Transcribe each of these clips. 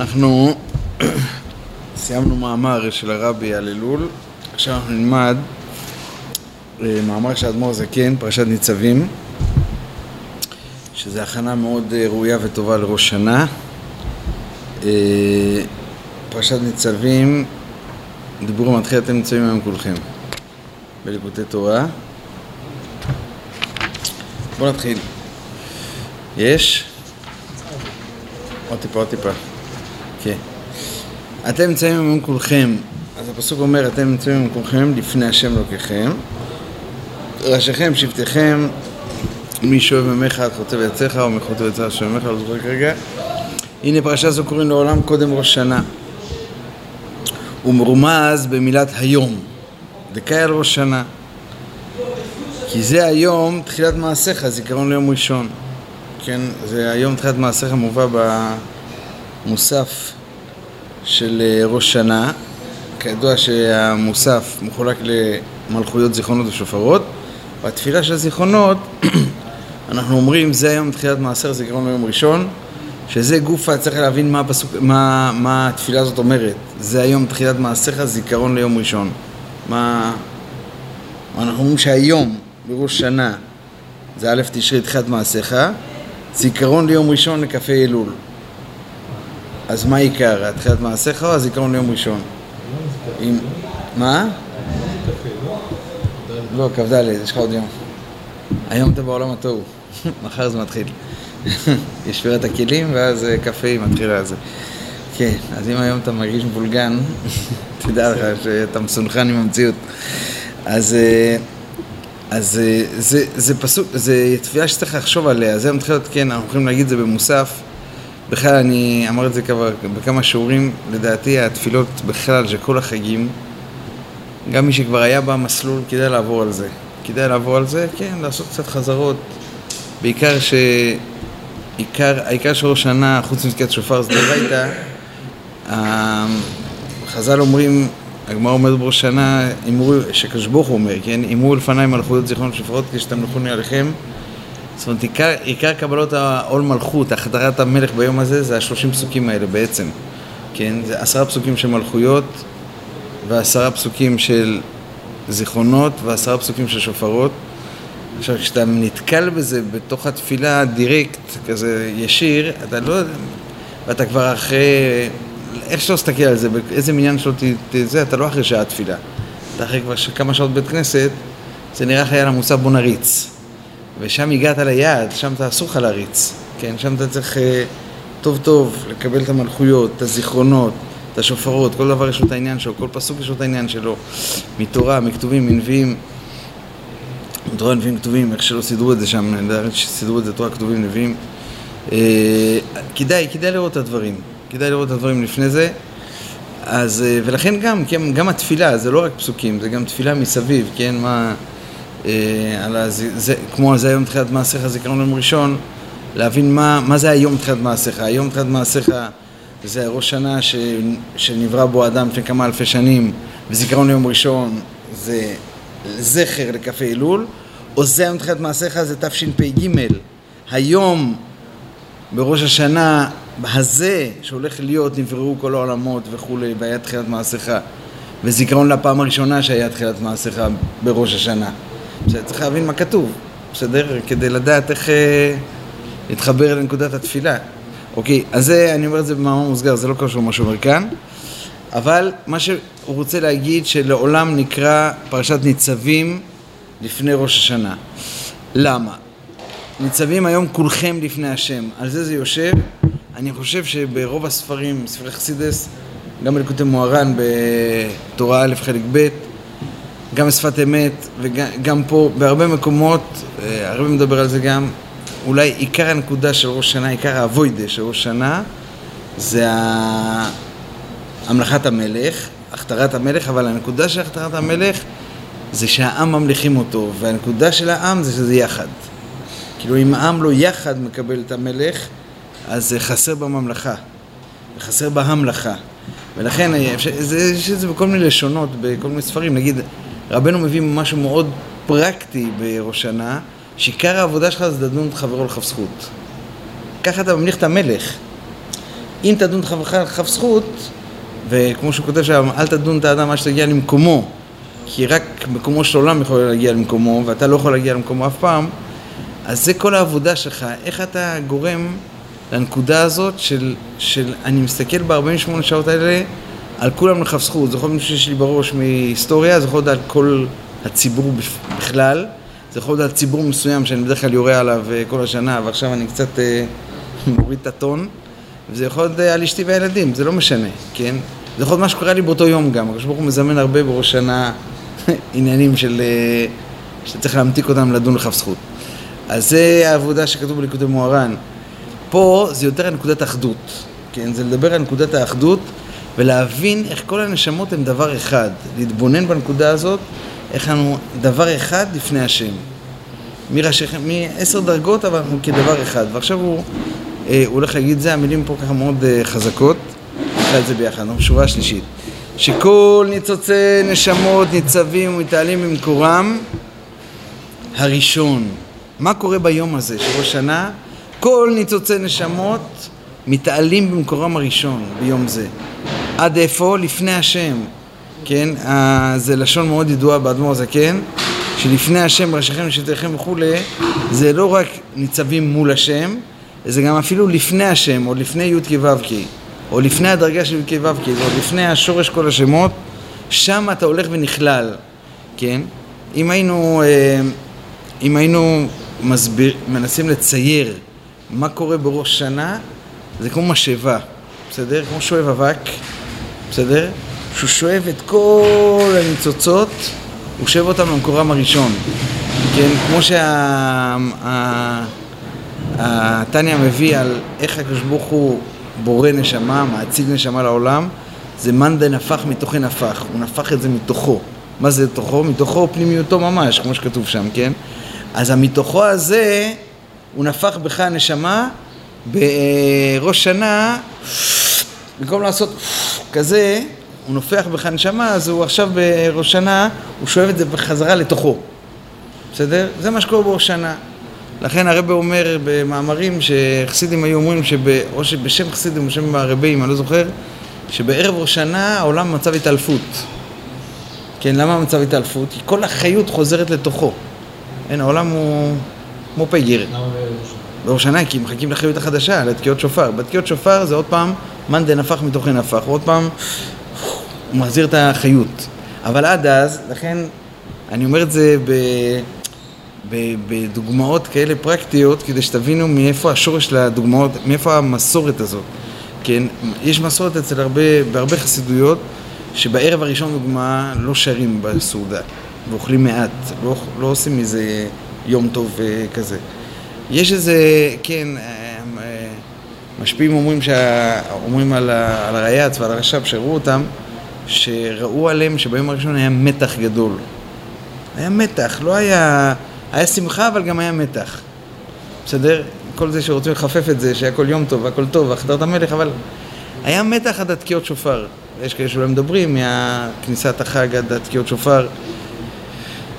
אנחנו סיימנו מאמר של הרבי על אלול, עכשיו אנחנו נלמד אה, מאמר של אדמו"ר זקן, פרשת ניצבים, שזה הכנה מאוד אה, ראויה וטובה לראש שנה. אה, פרשת ניצבים, דיבור מתחיל, אתם נמצאים היום כולכם בליקוטי תורה. בואו נתחיל. יש? עוד טיפה, עוד טיפה. כן. אתם נמצאים היום כולכם, אז הפסוק אומר, אתם נמצאים היום כולכם לפני השם אלוקיכם. ראשיכם, שבטיכם, מי שאוהב ממך עד חוטא ויצאך, או ויצאך של ממך, לא זוכר כרגע. הנה פרשה זו קוראים לעולם קודם ראש שנה. הוא מרומז במילת היום, דקאי ראש שנה. כי זה היום תחילת מעשיך, זיכרון ליום ראשון. כן, זה היום תחילת מעשיך מובא במוסף של אה, ראש שנה. כידוע שהמוסף מחולק למלכויות זיכרונות ושופרות. בתפילה של הזיכרונות אנחנו אומרים זה היום תחילת מעשר זיכרון ליום ראשון שזה גופה, צריך להבין מה, הפסוק, מה, מה התפילה הזאת אומרת זה היום תחילת מעשיך זיכרון ליום ראשון מה... אנחנו אומרים שהיום בראש שנה זה א' תשרי תחילת מעשיך זיכרון ליום ראשון לכ"ה אלול אז מה עיקר? התחילת מעשיך או הזיכרון ליום ראשון? עם... מה? לא, כ"ד, יש לך עוד יום. היום אתה בעולם התוהו, מחר זה מתחיל. יש שבירת הכלים ואז אה, קפה מתחיל על זה. כן, אז אם היום אתה מרגיש מבולגן, תדע לך שאתה מסונכן עם המציאות. אז, אה, אז אה, זה, זה פסוק, זה תביעה שצריך לחשוב עליה, זה מתחיל להיות, כן, אנחנו יכולים להגיד את זה במוסף. בכלל, אני אמר את זה כבר בכמה שיעורים, לדעתי התפילות בכלל של כל החגים, גם מי שכבר היה במסלול, כדאי לעבור על זה. כדאי לעבור על זה, כן, לעשות קצת חזרות. בעיקר ש... עיקר, העיקר של ראש שנה, חוץ מתקיעת שופר, זה דורייתא, חז"ל אומרים, הגמרא אומרת בראש שנה, שקדוש ברוך הוא אומר, כן, אמרו לפניי מלכויות זיכרון שופרות כשתמלכוני עליכם. זאת אומרת, עיקר, עיקר קבלות העול מלכות, החדרת המלך ביום הזה, זה השלושים פסוקים האלה בעצם. כן, זה עשרה פסוקים של מלכויות, ועשרה פסוקים של זיכרונות ועשרה פסוקים של שופרות. עכשיו, כשאתה נתקל בזה בתוך התפילה דירקט, כזה ישיר, אתה לא... ואתה כבר אחרי... איך שלא תסתכל על זה, באיזה מניין שלא תזה, אתה לא אחרי שעה תפילה. אתה אחרי כבר כמה שעות בית כנסת, זה נראה לך היה למוסף בוא נריץ. ושם הגעת ליעד, שם אתה אסור לך להריץ. כן, שם אתה צריך אה, טוב טוב לקבל את המלכויות, את הזיכרונות, את השופרות, כל דבר יש לו את העניין שלו, כל פסוק יש לו את העניין שלו, מתורה, מכתובים, מנביאים, תורה, נביאים, כתובים, איך שלא סידרו את זה שם, שסידרו את זה תורה, כתובים, נביאים. אה, כדאי, כדאי לראות את הדברים, כדאי לראות את הדברים לפני זה. אז, אה, ולכן גם, כן, גם התפילה, זה לא רק פסוקים, זה גם תפילה מסביב, כן, מה, אה, על הזה, זה, כמו זה היום תחילת מעשיך, זיכרון יום ראשון, להבין מה, מה זה היום תחילת מעשיך. היום תחילת מעשיך זה ראש שנה ש, שנברא בו אדם לפני כמה אלפי שנים, וזיכרון יום ראשון זה זכר לכ"ה אלול, או זה היום תחילת מעשיך זה תשפ"ג, היום בראש השנה הזה שהולך להיות נבראו כל העולמות וכולי, והיה תחילת מעשיך, וזיכרון לפעם הראשונה שהיה תחילת מעשיך בראש השנה. בסדר, צריך להבין מה כתוב, בסדר? כדי לדעת איך אה, להתחבר לנקודת התפילה. אוקיי, אז זה, אני אומר את זה במאמר מוסגר, זה לא קשור למה שהוא אומר כאן, אבל מה שהוא רוצה להגיד שלעולם נקרא פרשת ניצבים לפני ראש השנה. למה? ניצבים היום כולכם לפני השם, על זה זה יושב. אני חושב שברוב הספרים, ספרי חסידס, גם בליקוטי מוהר"ן בתורה א' חלק ב', גם בשפת אמת וגם פה, בהרבה מקומות, אה, הרבה מדבר על זה גם, אולי עיקר הנקודה של ראש שנה, עיקר האבוידה של ראש שנה, זה המלכת המלך, הכתרת המלך, אבל הנקודה של הכתרת המלך זה שהעם ממליכים אותו, והנקודה של העם זה שזה יחד. כאילו אם העם לא יחד מקבל את המלך, אז זה חסר בממלכה, חסר בהמלכה. ולכן יש את זה בכל מיני לשונות, בכל מיני ספרים. נגיד, רבנו מביא משהו מאוד פרקטי בראש שנה, שעיקר העבודה שלך זה לדון את חברו לכף זכות. ככה אתה ממליך את המלך. אם תדון את חברך לכף זכות, וכמו שהוא כותב שם, אל תדון את האדם עד שתגיע למקומו, כי רק מקומו של עולם יכול להגיע למקומו, ואתה לא יכול להגיע למקומו אף פעם, אז זה כל העבודה שלך, איך אתה גורם לנקודה הזאת של, של אני מסתכל ב-48 שעות האלה על כולם לכף זכות, זה יכול להיות מישהו שיש לי בראש מהיסטוריה, זה יכול להיות על כל הציבור בכלל, זה יכול להיות על ציבור מסוים שאני בדרך כלל יורה עליו אה, כל השנה, ועכשיו אני קצת אה, מוריד את הטון, וזה יכול להיות אה, על אשתי והילדים, זה לא משנה, כן? זה יכול להיות מה שקורה לי באותו יום גם, הקדוש ברוך הוא מזמן הרבה בראש שנה עניינים של... אה, שצריך להמתיק אותם לדון לכף זכות. אז זה העבודה שכתוב בליקודי מוהר"ן. פה זה יותר נקודת אחדות, כן? זה לדבר על נקודת האחדות ולהבין איך כל הנשמות הן דבר אחד. להתבונן בנקודה הזאת, איך אנחנו דבר אחד לפני השם. מעשר דרגות, אבל אנחנו כדבר אחד. ועכשיו הוא, אה, הוא הולך להגיד זה, המילים פה ככה מאוד אה, חזקות. נקרא את זה ביחד, אנחנו בשורה השלישית. שכל ניצוצי נשמות ניצבים ומתעלים במקורם הראשון. מה קורה ביום הזה של שנה? כל ניצוצי נשמות מתעלים במקורם הראשון ביום זה. עד איפה? לפני השם. כן? זה לשון מאוד ידועה באדמו"ר הזקן, שלפני השם ראשיכם ושבטיכם וכולי, זה לא רק ניצבים מול השם, זה גם אפילו לפני השם, או לפני י"ק ו"ק, או לפני הדרגה של י"ק ו"ק, או לפני השורש כל השמות, שם אתה הולך ונכלל, כן? אם היינו, אה, אם היינו מסביר, מנסים לצייר מה קורה בראש שנה, זה כמו משאבה, בסדר? כמו שואב אבק, בסדר? שהוא שואב את כל הניצוצות, הוא שואב אותם למקורם הראשון. כן, כמו שהתניא מביא על איך הקדוש ברוך הוא בורא נשמה, מעציב נשמה לעולם, זה מאן דנפח מתוכן נפח, הוא נפח את זה מתוכו. מה זה תוכו? מתוכו פנימיותו ממש, כמו שכתוב שם, כן? אז המתוכו הזה, הוא נפח בך הנשמה, בראש שנה, במקום לעשות כזה, הוא נופח בך נשמה, אז הוא עכשיו בראש שנה, הוא שואב את זה בחזרה לתוכו. בסדר? זה מה שקורה בראש שנה. לכן הרב אומר במאמרים שחסידים היו אומרים, שב, או שבשם חסידים או בשם הרבים, אני לא זוכר, שבערב ראש שנה העולם במצב התעלפות. כן, למה מצב התעלפות? כי כל החיות חוזרת לתוכו. אין, העולם הוא כמו פייגר. למה בראש שנה? כי מחכים לחיות החדשה, לתקיעות שופר. בתקיעות שופר זה עוד פעם מאן דנפח מתוכן הפך, עוד פעם הוא מחזיר את החיות. אבל עד אז, לכן אני אומר את זה ב... בדוגמאות כאלה פרקטיות, כדי שתבינו מאיפה השורש לדוגמאות, מאיפה המסורת הזאת. כן, יש מסורת אצל הרבה, בהרבה חסידויות, שבערב הראשון דוגמה לא שרים בסעודה, ואוכלים מעט, לא, לא עושים מזה יום טוב uh, כזה. יש איזה, כן, uh, uh, משפיעים אומרים, שה, אומרים על, ה, על הרייץ ועל הרש"פ שראו אותם, שראו עליהם שביום הראשון היה מתח גדול. היה מתח, לא היה... היה שמחה, אבל גם היה מתח. בסדר? כל זה שרוצים לחפף את זה, שהכל יום טוב, הכל טוב, והחדרת המלך, אבל היה מתח עד התקיעות שופר. יש כאלה שאולי מדברים מכניסת החג עד התקיעות שופר.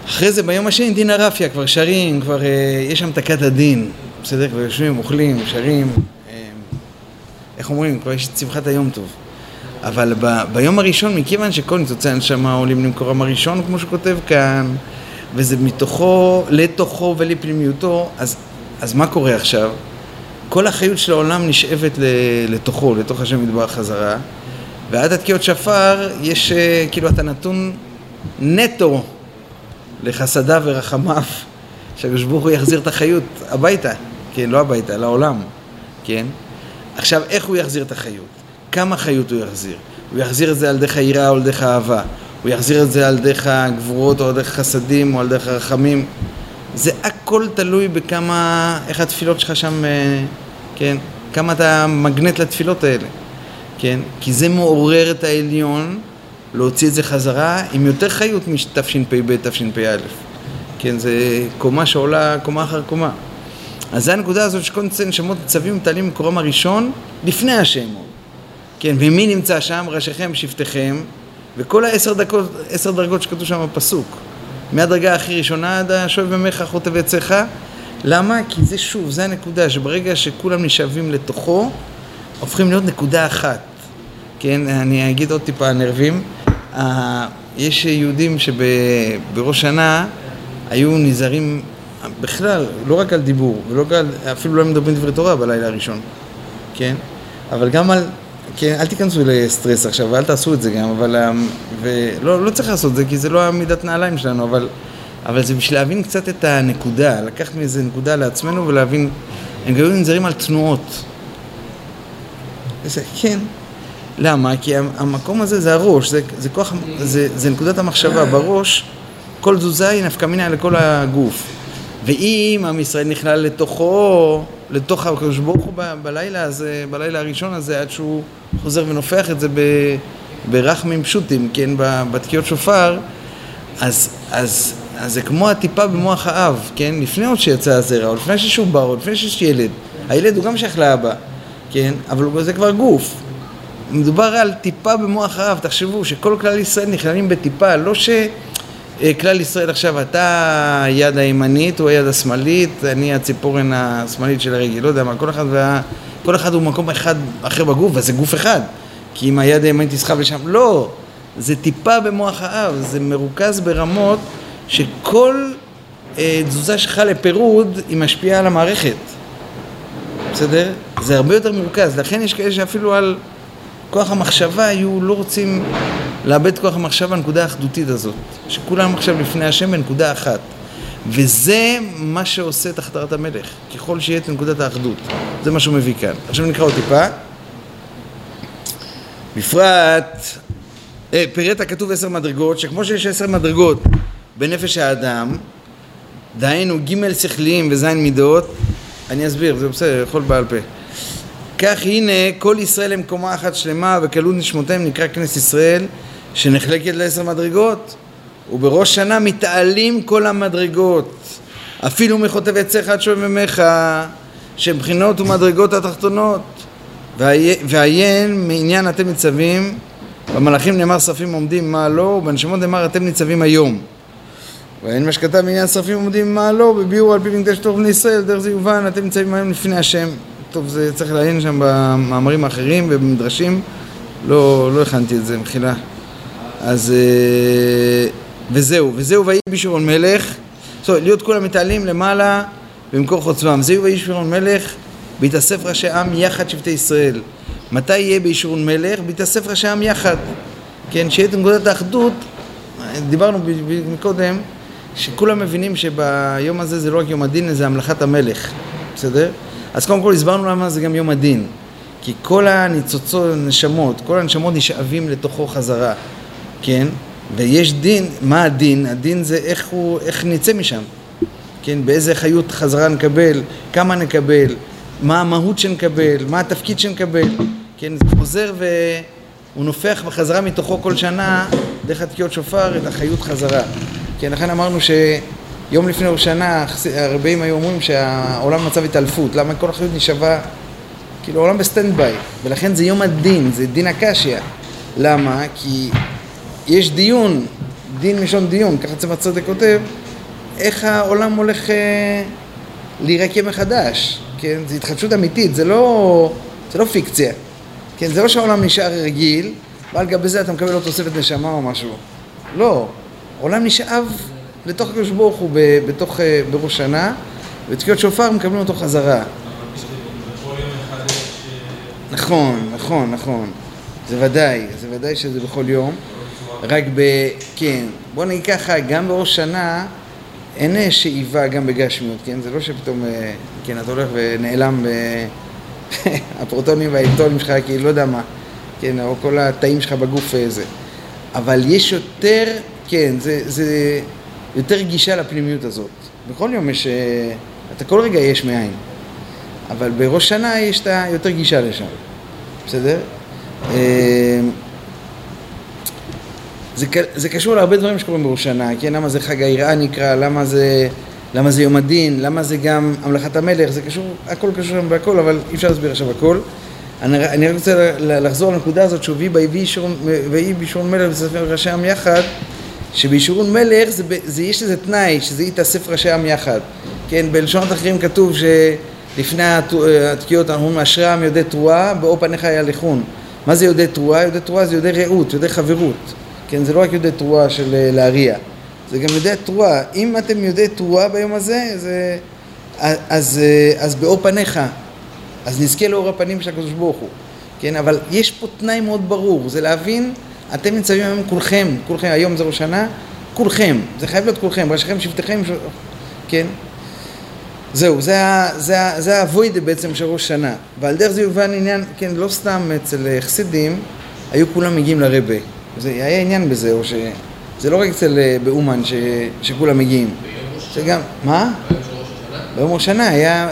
אחרי זה, ביום השני, דין הרפיה, כבר שרים, כבר אה, יש שם תקת הדין, בסדר? כבר יושבים, אוכלים, שרים, אה, איך אומרים? כבר יש את שמחת היום טוב. אבל ב, ביום הראשון, מכיוון שכל ניצוצי הנשמה עולים למקורם הראשון, כמו שהוא כותב כאן, וזה מתוכו, לתוכו ולפנימיותו, אז, אז מה קורה עכשיו? כל החיות של העולם נשאבת לתוכו, לתוך השם יתברך חזרה, ועד התקיעות שפר יש, אה, כאילו, אתה נתון נטו לחסדיו ורחמיו, שהקדוש ברוך הוא יחזיר את החיות הביתה, כן, לא הביתה, לעולם, כן? עכשיו, איך הוא יחזיר את החיות? כמה חיות הוא יחזיר? הוא יחזיר את זה על דרך היראה או על דרך האהבה. הוא יחזיר את זה על דרך הגבורות או על דרך חסדים או על דרך הרחמים. זה הכל תלוי בכמה, איך התפילות שלך שם, אה, כן? כמה אתה מגנט לתפילות האלה, כן? כי זה מעורר את העליון להוציא את זה חזרה עם יותר חיות מתשפ"ב, תשפ"א. כן, זה קומה שעולה קומה אחר קומה. אז זה הנקודה הזאת שכל נשמות ניצבים ומתעלים ממקורם הראשון לפני השם. כן, ומי נמצא שם? ראשיכם, שבטיכם, וכל העשר דקות, עשר דרגות שכתוב שם בפסוק, מהדרגה הכי ראשונה עד השואב ממך חוטב עציך, למה? כי זה שוב, זה הנקודה, שברגע שכולם נשאבים לתוכו, הופכים להיות נקודה אחת. כן, אני אגיד עוד טיפה נרבים. יש יהודים שבראש שנה היו נזהרים בכלל, לא רק על דיבור, ולא על, אפילו לא מדברים דברי תורה בלילה הראשון, כן? אבל גם על, כן, אל תיכנסו לסטרס עכשיו, ואל תעשו את זה גם, אבל, ולא לא צריך לעשות את זה, כי זה לא המידת נעליים שלנו, אבל, אבל זה בשביל להבין קצת את הנקודה, לקחת מאיזה נקודה לעצמנו ולהבין, הם גם היו נזהרים על תנועות. כן. למה? כי המקום הזה זה הראש, זה, זה כוח, זה, זה נקודת המחשבה בראש, כל תזוזה היא נפקא מינה לכל הגוף. ואם עם ישראל נכלל לתוכו, לתוך הקדוש ברוך הוא בלילה הזה, בלילה הראשון הזה, עד שהוא חוזר ונופח את זה ברחמים פשוטים, כן, בתקיעות שופר, אז, אז, אז זה כמו הטיפה במוח האב, כן, לפני עוד שיצא הזרע, או לפני ששובר, או לפני שיש ילד. הילד הוא גם שייך לאבא, כן, אבל זה כבר גוף. מדובר על טיפה במוח האב, תחשבו שכל כלל ישראל נכללים בטיפה, לא ש... אה, ישראל עכשיו, אתה היד הימנית, הוא היד השמאלית, אני הציפורן השמאלית של הרגל, לא יודע מה, כל אחד, וה... כל אחד הוא מקום אחד אחר בגוף, וזה גוף אחד, כי אם היד הימנית תסחב לשם, לא, זה טיפה במוח האב, זה מרוכז ברמות שכל אה, תזוזה שלך לפירוד היא משפיעה על המערכת, בסדר? זה הרבה יותר מרוכז, לכן יש כאלה שאפילו על כוח המחשבה היו לא רוצים לאבד כוח המחשבה בנקודה האחדותית הזאת, שכולם עכשיו לפני השם בנקודה אחת. וזה מה שעושה את החתרת המלך, ככל שיהיה את נקודת האחדות. זה מה שהוא מביא כאן. עכשיו נקרא עוד טיפה. בפרט, אה, פירט הכתוב עשר מדרגות, שכמו שיש עשר מדרגות בנפש האדם, דהיינו ג' שכליים וז' מידות, אני אסביר, זה בסדר, יכול בעל פה. כך הנה כל ישראל הם קומה אחת שלמה וכלול נשמותיהם נקרא כנס ישראל שנחלקת לעשר מדרגות ובראש שנה מתעלים כל המדרגות. אפילו מחוטב עציך עד שואב ממך שבחינות ומדרגות התחתונות. ועיין מעניין אתם ניצבים במלאכים נאמר שרפים עומדים מה לא ובנשמות נאמר אתם ניצבים היום. ואין מה שכתב בעניין שרפים עומדים מה לא בביאור על פי מקדש טוב בני ישראל דרך זה יובן אתם ניצבים היום לפני השם טוב, זה צריך לעיין שם במאמרים האחרים ובמדרשים, לא, לא הכנתי את זה, מחילה. אז... אה, וזהו, וזהו ויהי בישורון מלך, זאת אומרת, להיות כולם מתעלים למעלה במקור חוצבם. זהו ויהי בישורון מלך, בהתאסף ראשי עם יחד שבטי ישראל. מתי יהיה בישורון מלך? בהתאסף ראשי עם יחד. כן, שיהיה את נקודת האחדות, דיברנו מקודם, שכולם מבינים שביום הזה זה לא רק יום הדין, זה המלכת המלך, בסדר? אז קודם כל הסברנו למה זה גם יום הדין. כי כל הניצוצות, נשמות, כל הנשמות נשאבים לתוכו חזרה, כן? ויש דין, מה הדין? הדין זה איך, הוא, איך נצא משם, כן? באיזה חיות חזרה נקבל, כמה נקבל, מה המהות שנקבל, מה התפקיד שנקבל, כן? זה חוזר והוא נופח בחזרה מתוכו כל שנה, דרך התקיעות שופר, את החיות חזרה. כן, לכן אמרנו ש... יום לפני ראש שנה הרבים היו אומרים שהעולם במצב התעלפות, למה כל החיות נשאבה, כאילו העולם ב stand by, ולכן זה יום הדין, זה דין הקשיא. למה? כי יש דיון, דין מלשון דיון, ככה צמח צדק כותב, איך העולם הולך אה, להירקם מחדש, כן? זו התחדשות אמיתית, זה לא, זה לא פיקציה, כן? זה לא שהעולם נשאר רגיל, ועל גבי זה אתה מקבל לו תוספת נשמה או משהו. לא, העולם נשאב לתוך הקדוש ברוך הוא בתוך, אה, בראש שנה, ותקיעות שופר מקבלים אותו חזרה. נכון, נכון, נכון. זה ודאי, זה ודאי שזה בכל יום. רק ב... כן. בוא נגיד ככה, גם בראש שנה אין שאיבה גם בגשמיות, כן? זה לא שפתאום, אה, כן, אתה הולך ונעלם ב... הפרוטונים והאלקטרונים שלך, כאילו, לא יודע מה, כן, או כל התאים שלך בגוף זה. אבל יש יותר, כן, זה, זה, יותר גישה לפנימיות הזאת. בכל יום יש, אה, אתה כל רגע יש מאין, אבל בראש שנה יש את היותר גישה לשם, בסדר? אה, זה, זה קשור להרבה דברים שקורים בראש שנה, כן? למה זה חג היראה נקרא, למה זה, למה זה יום הדין, למה זה גם המלאכת המלך, זה קשור, הכל קשור שם בהכל, אבל אי אפשר להסביר עכשיו הכל. אני, אני רק רוצה לחזור לנקודה הזאת שהוא ויהי בישורון מלך וספר ראשי עם יחד, שבישורון מלך זה, זה, יש איזה תנאי שזה יתאסף ראשי עם יחד. כן, בלשונות אחרים כתוב שלפני התקיעות אנחנו אומרים אשרם יודעי תרועה, באור פניך יהלכון. מה זה יודעי תרועה? יודעי תרועה זה יודעי רעות, יודעי חברות. כן, זה לא רק יודעי תרועה של אה, להריע, זה גם יודעי תרועה. אם אתם יודעי תרועה ביום הזה, זה... אז, אז, אה, אז באור פניך, אז נזכה לאור הפנים של הקדוש ברוך הוא. כן, אבל יש פה תנאי מאוד ברור, זה להבין, אתם ניצבים היום כולכם, כולכם, היום זה ראש שנה, כולכם, זה חייב להיות כולכם, ראשיכם, שבטיכם, ש... כן? זהו, זה, זה, זה הווידה בעצם של ראש שנה. ועל דרך זה יובן עניין, כן, לא סתם אצל חסידים, היו כולם מגיעים לרבה. זה היה עניין בזה, או ש... זה לא רק אצל אה, באומן ש... שכולם מגיעים. זה גם, מה? ביום ראש השנה היה,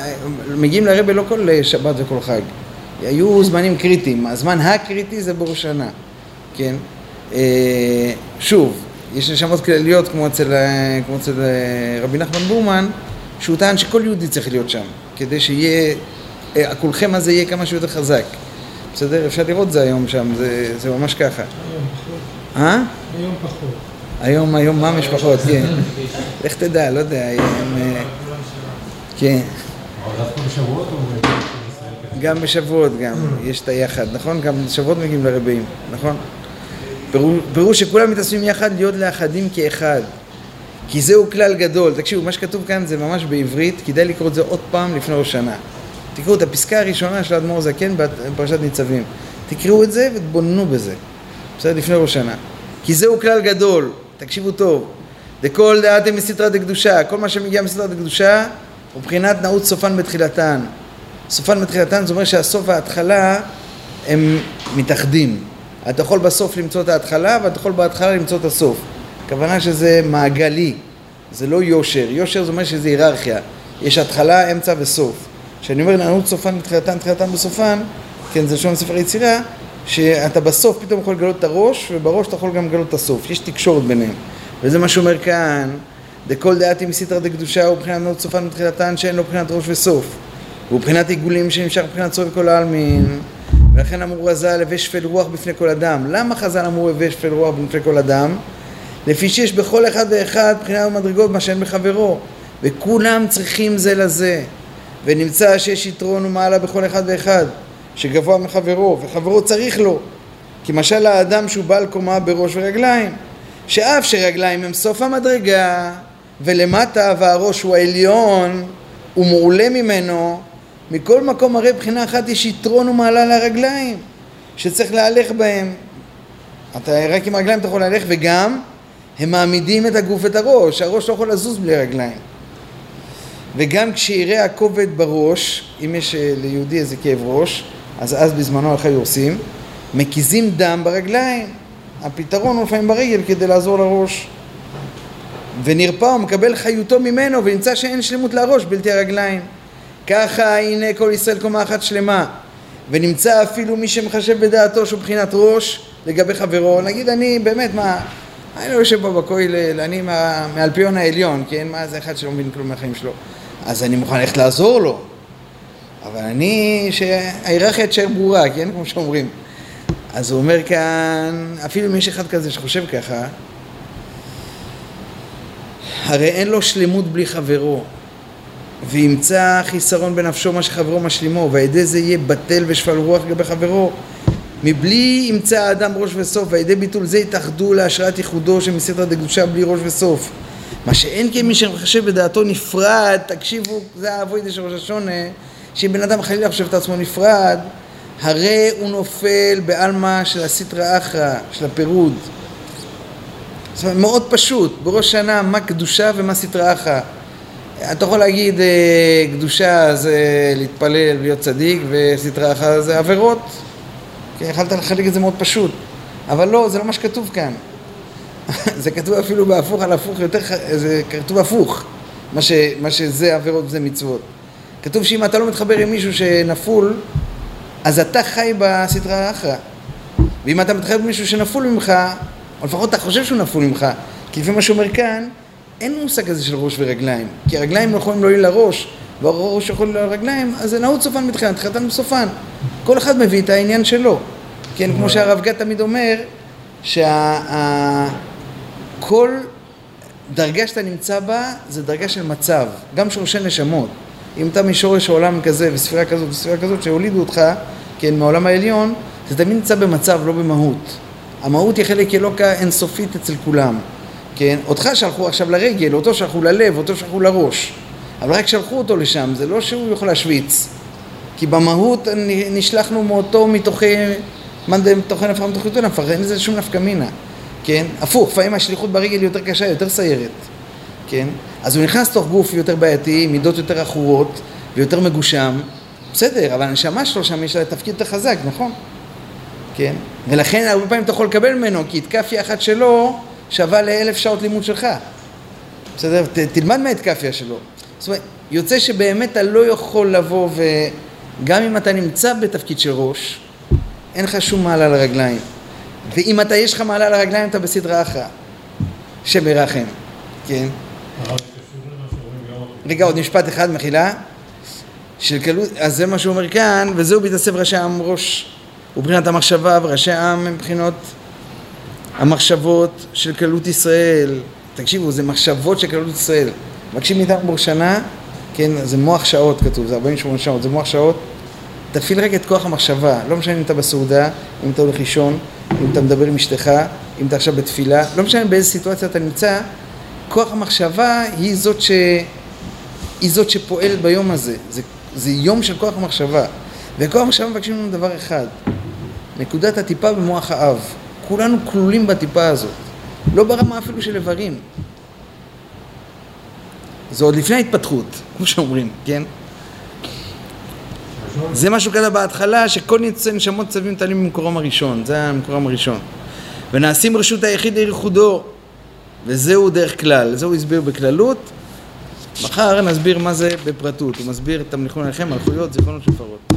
מגיעים לרבה לא כל אה, שבת וכל חג. היו זמנים קריטיים, הזמן הקריטי זה בראש השנה, כן? אה, שוב, יש נשמות כלליות כמו אצל, כמו אצל רבי נחמן בורמן, שהוא טען שכל יהודי צריך להיות שם, כדי שיהיה, הכולכם הזה יהיה כמה שיותר חזק. בסדר? אפשר לראות זה היום שם, זה, זה ממש ככה. היום פחות. אה? היום פחות. היום, היום מה משפחות, כן. לך תדע, לא יודע, היום... אה, כן. גם בשבועות גם, יש את היחד, נכון? גם בשבועות מגיעים לרבים, נכון? פירוש שכולם מתאספים יחד להיות לאחדים כאחד. כי זהו כלל גדול. תקשיבו, מה שכתוב כאן זה ממש בעברית, כדאי לקרוא את זה עוד פעם לפני ראש שנה. תקראו את הפסקה הראשונה של האדמו"ר זקן בפרשת ניצבים. תקראו את זה ותבוננו בזה. בסדר? לפני ראש שנה. כי זהו כלל גדול, תקשיבו טוב. דכל דעתם מסתרא דקדושה, כל מה שמגיע מסתרא דקדושה הוא מבחינת נעוץ סופן בתחילתן. סופן בתחילתן זה אומר שהסוף וההתחלה הם מתאחדים. אתה יכול בסוף למצוא את ההתחלה ואתה יכול בהתחלה למצוא את הסוף. הכוונה שזה מעגלי, זה לא יושר. יושר זה אומר שזה היררכיה. יש התחלה, אמצע וסוף. כשאני אומר נענות סופן בתחילתן, תחילתן בסופן, כן, זה לשון ספר יצירה, שאתה בסוף פתאום יכול לגלות את הראש, ובראש אתה יכול גם לגלות את הסוף. יש תקשורת ביניהם. וזה מה שאומר כאן, דכל דעתי מסיתרא דקדושה הוא מבחינת נענות סופן בתחילתן שאין לו מבחינת ראש וסוף. הוא מבחינת עיגולים שנמשך מבחינת סוף כל העלמין. ולכן אמרו רז"ל הווה שפל רוח בפני כל אדם. למה חז"ל אמרו הווה שפל רוח בפני כל אדם? לפי שיש בכל אחד ואחד מבחינה ומדרגות מה שאין בחברו. וכולם צריכים זה לזה. ונמצא שיש יתרון ומעלה בכל אחד ואחד, שגבוה מחברו, וחברו צריך לו. כי משל האדם שהוא בעל קומה בראש ורגליים, שאף שרגליים הם סוף המדרגה, ולמטה והראש הוא העליון, הוא מעולה ממנו, מכל מקום הרי מבחינה אחת יש יתרון ומעלה לרגליים, שצריך להלך בהם. אתה רק עם הרגליים אתה יכול להלך, וגם הם מעמידים את הגוף ואת הראש, הראש לא יכול לזוז בלי רגליים. וגם כשיראה הכובד בראש, אם יש אה, ליהודי איזה כאב ראש, אז אז בזמנו היו עושים? מקיזים דם ברגליים. הפתרון הוא לפעמים ברגל כדי לעזור לראש. ונרפא ומקבל חיותו ממנו ונמצא שאין שלמות לראש בלתי הרגליים. ככה הנה כל ישראל קומה אחת שלמה. ונמצא אפילו מי שמחשב בדעתו שהוא מבחינת ראש לגבי חברו. נגיד אני באמת מה, אני לא יושב פה בכולל, אני מהאלפיון העליון, כן? מה זה אחד שלא מבין כלום מהחיים שלו. אז אני מוכן ללכת לעזור לו. אבל אני, שההיררכיה תשאר ברורה, כן? כמו שאומרים. אז הוא אומר כאן, אפילו אם יש אחד כזה שחושב ככה, הרי אין לו שלמות בלי חברו, וימצא חיסרון בנפשו מה שחברו משלימו, ועל ידי זה יהיה בטל ושפל רוח לגבי חברו. מבלי ימצא האדם ראש וסוף, ועל ידי ביטול זה יתאחדו להשראת ייחודו של מסתרא דקדושה בלי ראש וסוף. מה שאין כמי שמחשב בדעתו נפרד, תקשיבו, זה האבוידה של ראש השונה, שאם בן אדם חלילה חושב את עצמו נפרד, הרי הוא נופל בעלמא של הסטרא אחרא, של הפירוד. זאת אומרת, מאוד פשוט, בראש שנה מה קדושה ומה סטרא אחרא. אתה יכול להגיד אה, קדושה זה להתפלל ולהיות צדיק וסטרא אחרא זה עבירות, כי יכלת לחלק את זה מאוד פשוט, אבל לא, זה לא מה שכתוב כאן. זה כתוב אפילו בהפוך על הפוך, יותר, זה כתוב הפוך, מה, ש, מה שזה עבירות וזה מצוות. כתוב שאם אתה לא מתחבר עם מישהו שנפול, אז אתה חי בסדרה האחרא. ואם אתה מתחבר עם מישהו שנפול ממך, או לפחות אתה חושב שהוא נפול ממך, כי לפי מה שאומר כאן, אין מושג כזה של ראש ורגליים. כי הרגליים לא יכולים להועיל לראש, והראש יכול להועיל לרגליים, אז זה נעוץ סופן בתחילת, תחילתן בסופן. כל אחד מביא את העניין שלו. כן, כמו שהרב גת תמיד אומר, שה... כל דרגה שאתה נמצא בה זה דרגה של מצב, גם שורשי נשמות. אם אתה משורש עולם כזה וספירה כזאת וספירה כזאת שהולידו אותך, כן, מהעולם העליון, אתה תמיד נמצא במצב, לא במהות. המהות היא חלק אלוקה אינסופית אצל כולם, כן? אותך שלחו עכשיו לרגל, אותו שלחו ללב, אותו שלחו לראש. אבל רק שלחו אותו לשם, זה לא שהוא יכול להשוויץ. כי במהות נשלחנו מאותו מתוכי, מאן דמתוכי נפח מתוכי נפח, אין לזה שום נפקא מינה, כן? הפוך, לפעמים השליחות ברגל היא יותר קשה, יותר סיירת, כן? אז הוא נכנס לתוך גוף יותר בעייתי, מידות יותר עכורות ויותר מגושם, בסדר, אבל הנשמה שלו שם יש לה תפקיד יותר חזק, נכון? כן? ולכן הרבה פעמים אתה יכול לקבל ממנו, כי התקפיה אחת שלו שווה לאלף שעות לימוד שלך. בסדר? ת, תלמד מההתקפיה שלו. זאת אומרת, יוצא שבאמת אתה לא יכול לבוא וגם אם אתה נמצא בתפקיד של ראש, אין לך שום מעלה לרגליים. ואם אתה, יש לך מעלה לרגליים, אתה בסדרה אחרא. השם ירחם, כן? רגע, עוד משפט אחד, מחילה. של קלות, אז זה מה שהוא אומר כאן, וזהו בהתאסף ראשי העם ראש ובחינת המחשבה וראשי העם מבחינות המחשבות של כללות ישראל. תקשיבו, זה מחשבות של כללות ישראל. מבקשים מאיתנו בור שנה, כן, זה מוח שעות כתוב, זה 48 שעות, זה מוח שעות. תפעיל רק את כוח המחשבה, לא משנה אם אתה בסעודה, אם אתה הולך לישון, אם אתה מדבר עם אשתך, אם אתה עכשיו בתפילה, לא משנה באיזה סיטואציה אתה נמצא, כוח המחשבה היא זאת, ש... היא זאת שפועלת ביום הזה. זה, זה יום של כוח המחשבה. וכוח המחשבה מבקשים לנו דבר אחד, נקודת הטיפה במוח האב. כולנו כלולים בטיפה הזאת, לא ברמה אפילו של איברים. זה עוד לפני ההתפתחות, כמו שאומרים, כן? זה מה שהוא כתב בהתחלה, שכל ניצי נשמות צווים תלים במקורם הראשון, זה המקורם הראשון. ונעשים רשות היחיד לייחודו, וזהו דרך כלל, זה הוא הסביר בכללות. מחר נסביר מה זה בפרטות, הוא מסביר את המליכון עליכם, מלכויות, זיכרונות שפרות.